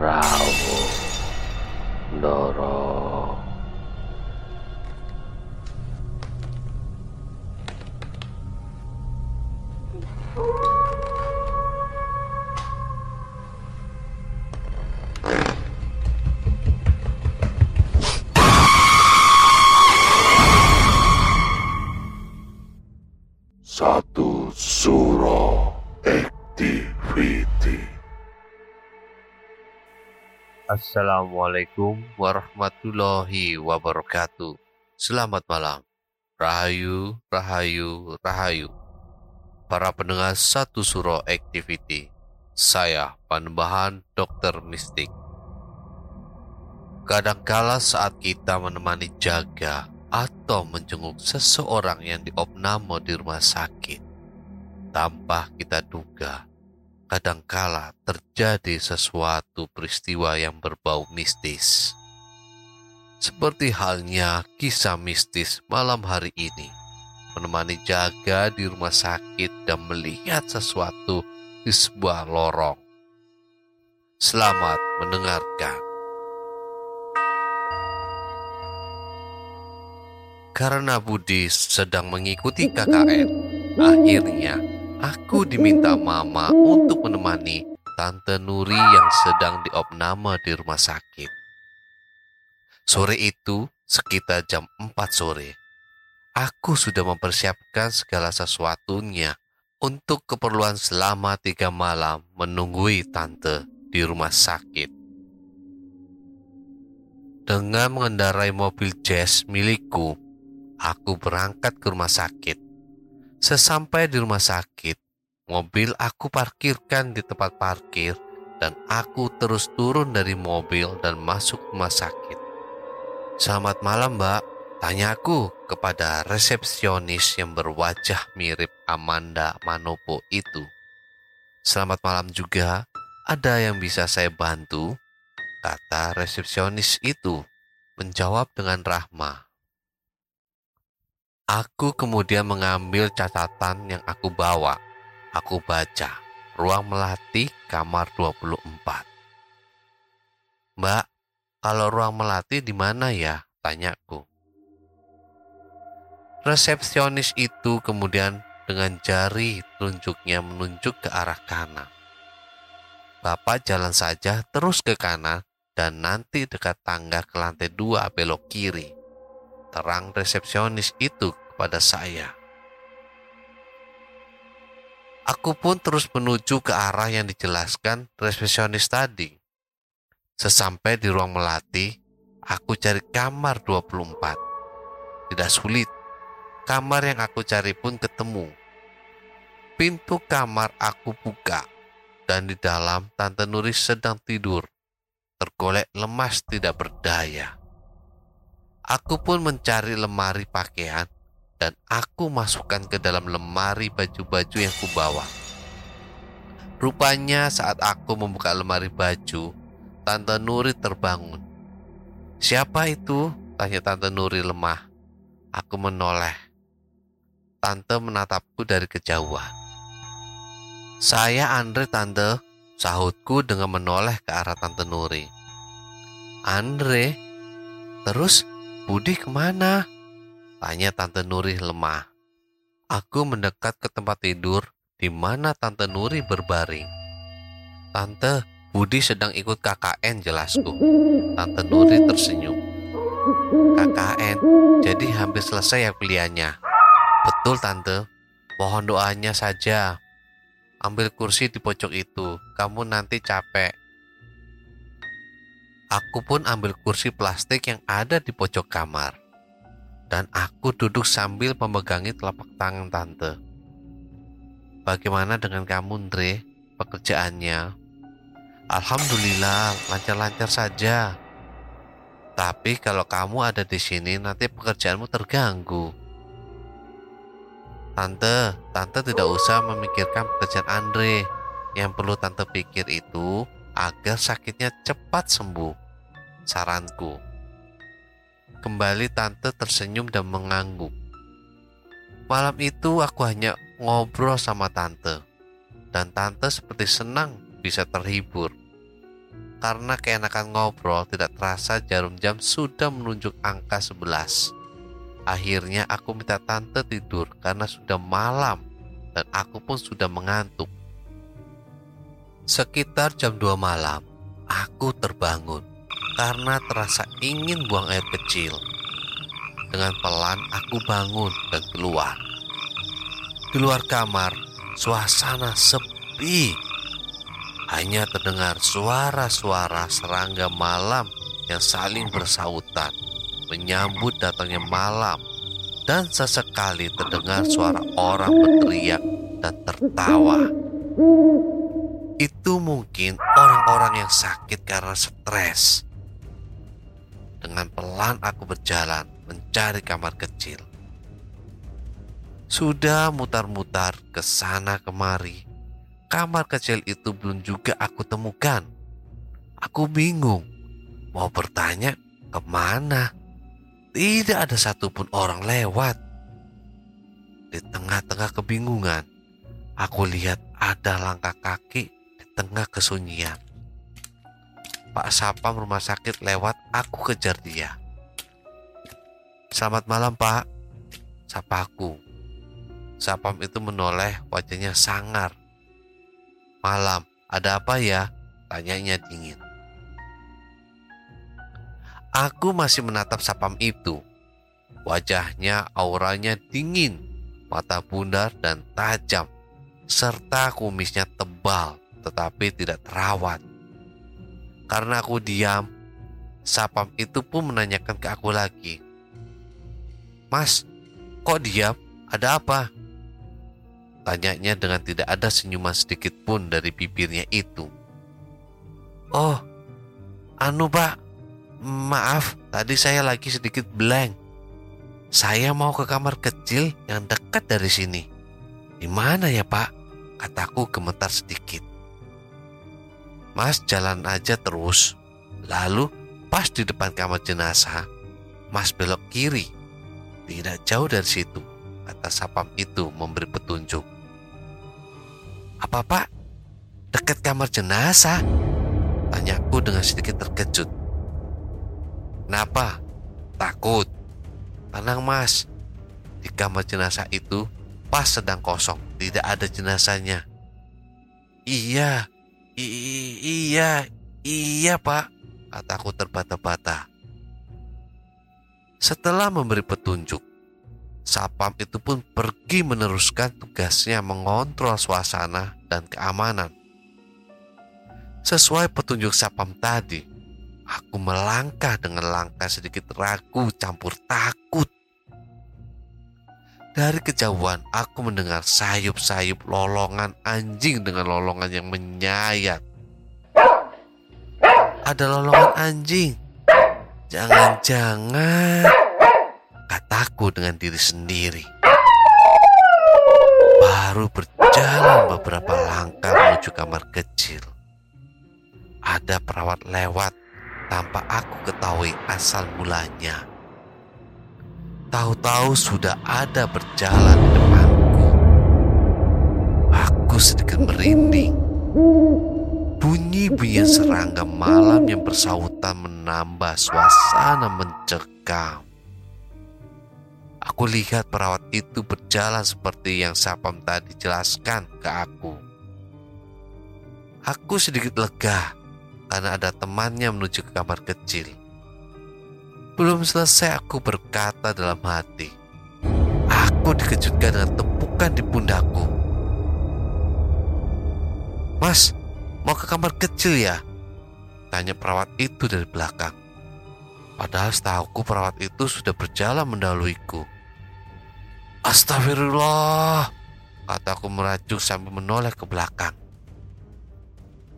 Rahu, Doro. Assalamualaikum warahmatullahi wabarakatuh. Selamat malam. Rahayu, rahayu, rahayu. Para pendengar satu suro activity. Saya Panembahan Dokter Mistik. Kadangkala saat kita menemani jaga atau menjenguk seseorang yang diopname di rumah sakit, tanpa kita duga, kadangkala terjadi sesuatu peristiwa yang berbau mistis. Seperti halnya kisah mistis malam hari ini, menemani jaga di rumah sakit dan melihat sesuatu di sebuah lorong. Selamat mendengarkan. Karena Budi sedang mengikuti KKN, akhirnya aku diminta mama untuk menemani Tante Nuri yang sedang diopname di rumah sakit. Sore itu, sekitar jam 4 sore, aku sudah mempersiapkan segala sesuatunya untuk keperluan selama tiga malam menunggui Tante di rumah sakit. Dengan mengendarai mobil jazz milikku, aku berangkat ke rumah sakit. Sesampai di rumah sakit, mobil aku parkirkan di tempat parkir dan aku terus turun dari mobil dan masuk rumah sakit. Selamat malam mbak, tanya aku kepada resepsionis yang berwajah mirip Amanda Manopo itu. Selamat malam juga, ada yang bisa saya bantu? Kata resepsionis itu, menjawab dengan rahmah. Aku kemudian mengambil catatan yang aku bawa. Aku baca, ruang melati kamar 24. Mbak, kalau ruang melati di mana ya? Tanyaku. Resepsionis itu kemudian dengan jari telunjuknya menunjuk ke arah kanan. Bapak jalan saja terus ke kanan dan nanti dekat tangga ke lantai dua belok kiri terang resepsionis itu kepada saya. Aku pun terus menuju ke arah yang dijelaskan resepsionis tadi. Sesampai di ruang melati, aku cari kamar 24. Tidak sulit, kamar yang aku cari pun ketemu. Pintu kamar aku buka, dan di dalam Tante Nuris sedang tidur, tergolek lemas tidak berdaya. Aku pun mencari lemari pakaian dan aku masukkan ke dalam lemari baju-baju yang kubawa. Rupanya saat aku membuka lemari baju, Tante Nuri terbangun. Siapa itu? Tanya Tante Nuri lemah. Aku menoleh. Tante menatapku dari kejauhan. Saya Andre Tante, sahutku dengan menoleh ke arah Tante Nuri. Andre? Terus Budi ke mana? Tanya Tante Nuri lemah. Aku mendekat ke tempat tidur di mana Tante Nuri berbaring. Tante, Budi sedang ikut KKN jelasku. Tante Nuri tersenyum. KKN, jadi hampir selesai ya kuliahnya. Betul Tante, mohon doanya saja. Ambil kursi di pojok itu, kamu nanti capek. Aku pun ambil kursi plastik yang ada di pojok kamar. Dan aku duduk sambil memegangi telapak tangan tante. Bagaimana dengan kamu, Andre? Pekerjaannya? Alhamdulillah, lancar-lancar saja. Tapi kalau kamu ada di sini, nanti pekerjaanmu terganggu. Tante, tante tidak usah memikirkan pekerjaan Andre. Yang perlu tante pikir itu agar sakitnya cepat sembuh. Saranku. Kembali tante tersenyum dan mengangguk. Malam itu aku hanya ngobrol sama tante. Dan tante seperti senang bisa terhibur. Karena keenakan ngobrol tidak terasa jarum jam sudah menunjuk angka 11. Akhirnya aku minta tante tidur karena sudah malam dan aku pun sudah mengantuk. Sekitar jam 2 malam, aku terbangun karena terasa ingin buang air kecil. Dengan pelan aku bangun dan keluar. Di luar kamar, suasana sepi hanya terdengar suara-suara serangga malam yang saling bersautan menyambut datangnya malam dan sesekali terdengar suara orang berteriak dan tertawa. Itu mungkin orang-orang yang sakit karena stres. Dengan pelan aku berjalan mencari kamar kecil. Sudah mutar-mutar ke sana kemari, kamar kecil itu belum juga aku temukan. Aku bingung, mau bertanya ke mana. Tidak ada satupun orang lewat. Di tengah-tengah kebingungan, aku lihat ada langkah kaki tengah kesunyian. Pak Sapam rumah sakit lewat, aku kejar dia. Selamat malam pak, sapaku. Sapam itu menoleh wajahnya sangar Malam, ada apa ya? Tanyanya dingin. Aku masih menatap sapam itu. Wajahnya auranya dingin, mata bundar dan tajam, serta kumisnya tebal tetapi tidak terawat. Karena aku diam, sapam itu pun menanyakan ke aku lagi. Mas, kok diam? Ada apa? Tanyanya dengan tidak ada senyuman sedikit pun dari bibirnya itu. Oh, anu pak, maaf tadi saya lagi sedikit blank. Saya mau ke kamar kecil yang dekat dari sini. Di mana ya pak? Kataku gemetar sedikit. Mas jalan aja terus. Lalu pas di depan kamar jenazah, Mas belok kiri. Tidak jauh dari situ kata sapam itu memberi petunjuk. Apa pak? Dekat kamar jenazah? Tanyaku dengan sedikit terkejut. Kenapa? Takut? Tenang mas, di kamar jenazah itu pas sedang kosong, tidak ada jenazahnya. Iya, iya, iya pak, kataku terbata-bata. Setelah memberi petunjuk, Sapam itu pun pergi meneruskan tugasnya mengontrol suasana dan keamanan. Sesuai petunjuk Sapam tadi, aku melangkah dengan langkah sedikit ragu campur takut. Dari kejauhan aku mendengar sayup-sayup lolongan anjing dengan lolongan yang menyayat. Ada lolongan anjing. Jangan-jangan kataku dengan diri sendiri. Baru berjalan beberapa langkah menuju kamar kecil. ada perawat lewat tanpa aku ketahui asal mulanya. Tahu-tahu sudah ada berjalan depanku. Aku sedikit merinding. Bunyi-bunyi serangga malam yang bersautan menambah suasana mencekam. Aku lihat perawat itu berjalan seperti yang Sapam tadi jelaskan ke aku. Aku sedikit lega karena ada temannya menuju ke kamar kecil. Belum selesai aku berkata dalam hati. Aku dikejutkan dengan tepukan di pundakku. Mas, mau ke kamar kecil ya? Tanya perawat itu dari belakang. Padahal setahuku perawat itu sudah berjalan mendahuluiku. Astagfirullah, kataku merajuk sambil menoleh ke belakang.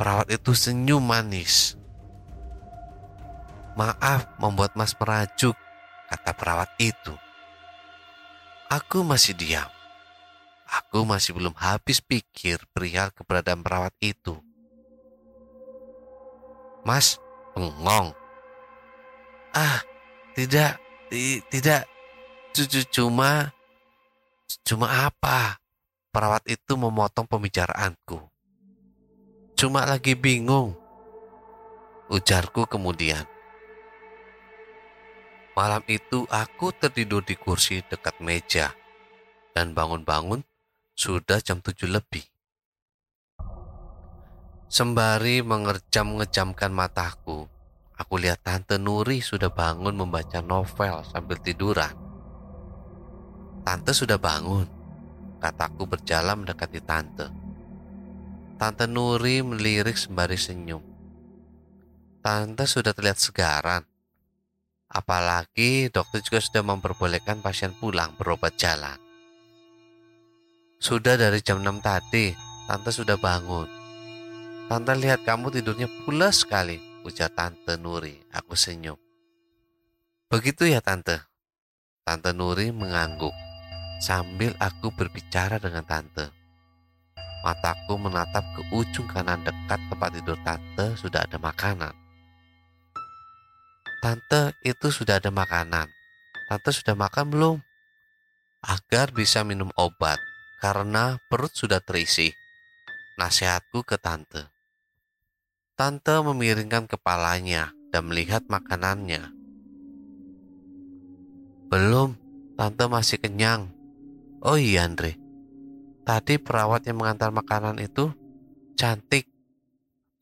Perawat itu senyum manis. Maaf membuat mas merajuk, kata perawat itu. Aku masih diam. Aku masih belum habis pikir perihal keberadaan perawat itu. Mas, bengong. Ah, tidak, tidak, cucu cuma, cuma apa? Perawat itu memotong pembicaraanku. Cuma lagi bingung. Ujarku kemudian. Malam itu aku tertidur di kursi dekat meja dan bangun-bangun sudah jam tujuh lebih. Sembari mengerjam-ngejamkan mataku, aku lihat Tante Nuri sudah bangun membaca novel sambil tiduran. Tante sudah bangun, kataku berjalan mendekati Tante. Tante Nuri melirik sembari senyum. Tante sudah terlihat segaran. Apalagi dokter juga sudah memperbolehkan pasien pulang berobat jalan. Sudah dari jam 6 tadi, Tante sudah bangun. Tante lihat kamu tidurnya pulas sekali, ujar Tante Nuri. Aku senyum. Begitu ya Tante? Tante Nuri mengangguk sambil aku berbicara dengan Tante. Mataku menatap ke ujung kanan dekat tempat tidur tante sudah ada makanan. Tante itu sudah ada makanan. Tante sudah makan belum? Agar bisa minum obat karena perut sudah terisi. Nasihatku ke tante. Tante memiringkan kepalanya dan melihat makanannya. Belum, tante masih kenyang. Oh iya Andre, Tadi perawat yang mengantar makanan itu cantik.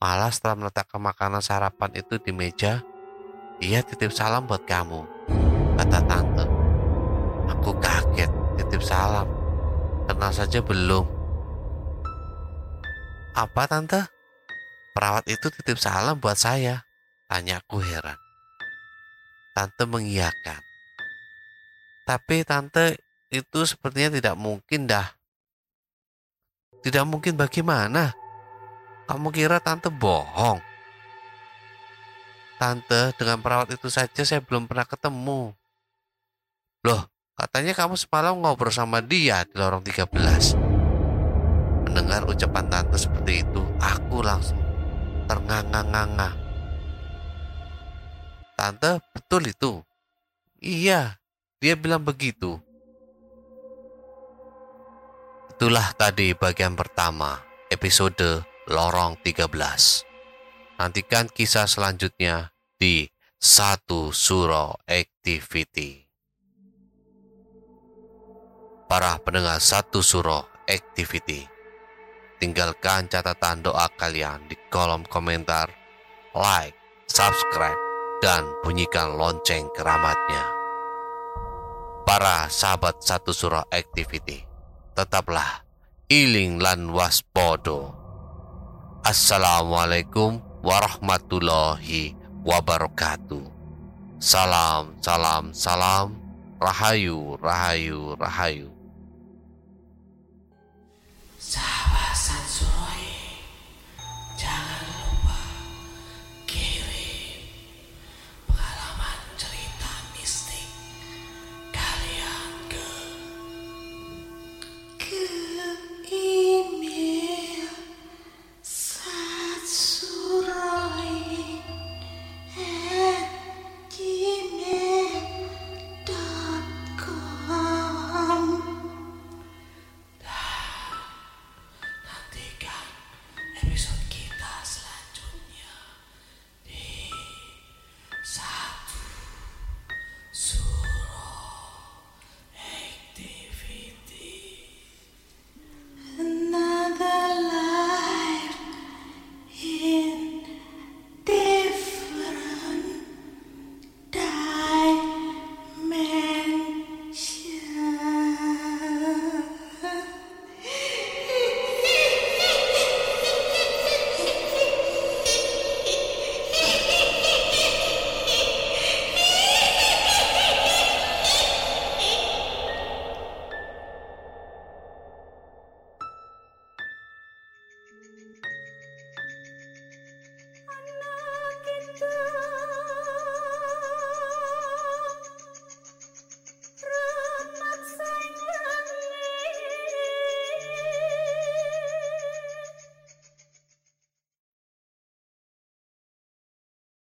Malah setelah meletakkan makanan sarapan itu di meja, dia titip salam buat kamu, kata tante. Aku kaget, titip salam. Kenal saja belum. Apa tante? Perawat itu titip salam buat saya, tanyaku heran. Tante mengiyakan. Tapi tante itu sepertinya tidak mungkin dah tidak mungkin bagaimana? Kamu kira tante bohong? Tante, dengan perawat itu saja saya belum pernah ketemu. Loh, katanya kamu semalam ngobrol sama dia di lorong 13. Mendengar ucapan tante seperti itu, aku langsung ternganga-nganga. Tante, betul itu? Iya, dia bilang begitu. Itulah tadi bagian pertama episode Lorong 13. Nantikan kisah selanjutnya di Satu Suro Activity. Para pendengar Satu Suro Activity, tinggalkan catatan doa kalian di kolom komentar, like, subscribe, dan bunyikan lonceng keramatnya. Para sahabat Satu Suro Activity, tetaplah iling lan waspodo. Assalamualaikum warahmatullahi wabarakatuh. Salam, salam, salam. Rahayu, rahayu, rahayu. Sahabat.